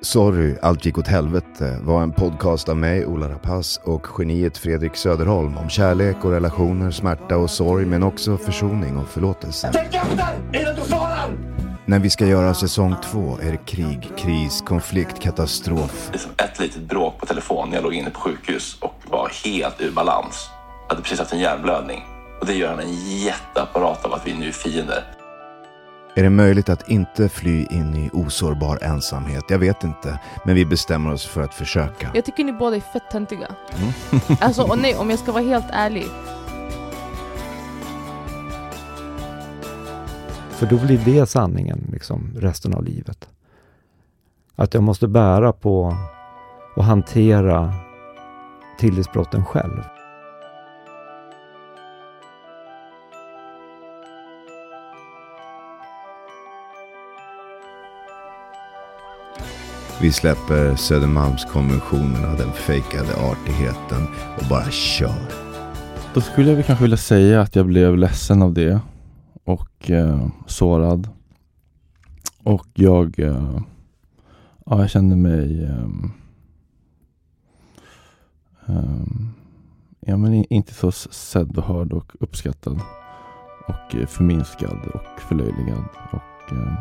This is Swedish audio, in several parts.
Sorry, allt gick åt helvete var en podcast av mig, Ola Rapace och geniet Fredrik Söderholm om kärlek och relationer, smärta och sorg men också försoning och förlåtelse. När vi ska göra säsong två är det krig, kris, konflikt, katastrof. liksom ett litet bråk på telefon när jag låg inne på sjukhus och var helt ur balans. Jag hade precis haft en hjärnblödning. Och det gör han en jätteapparat av att vi nu är fiender. Är det möjligt att inte fly in i osårbar ensamhet? Jag vet inte, men vi bestämmer oss för att försöka. Jag tycker ni båda är fett töntiga. Alltså och nej, om jag ska vara helt ärlig. För då blir det sanningen liksom resten av livet. Att jag måste bära på och hantera tillitsbrotten själv. Vi släpper Södermalmskonventionerna, den fejkade artigheten och bara kör. Då skulle jag väl kanske vilja säga att jag blev ledsen av det och eh, sårad. Och jag, eh, ja, jag kände mig eh, eh ja, men inte så sedd och hörd och uppskattad. Och eh, förminskad och förlöjligad. Och, eh,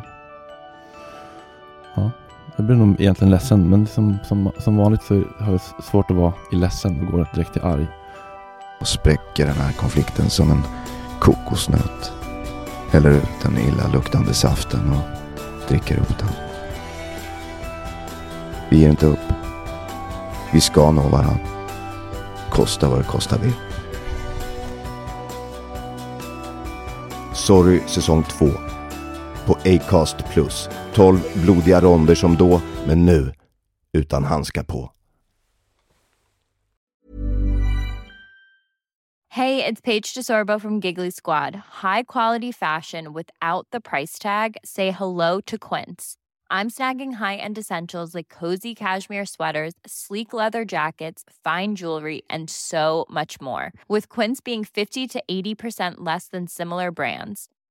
ja, jag blir nog egentligen ledsen men som, som, som vanligt så har jag svårt att vara i ledsen och går direkt till arg. Och spräcker den här konflikten som en kokosnöt. Häller ut den illa luktande saften och dricker upp den. Vi ger inte upp. Vi ska nå varann. Kosta vad det kostar vill. Sorry säsong 2. På Acast 12 blodiga ronder som då, men nu utan handskar på. Hej, det är Paige DeSorbo från Giggly Squad. High quality fashion without the price tag. Say hello to Quince. I'm snagging high-end essentials like cozy cashmere sweaters, sleek leather jackets, fine jewelry, and so much more. With Quince being 50 to 80% less than similar brands.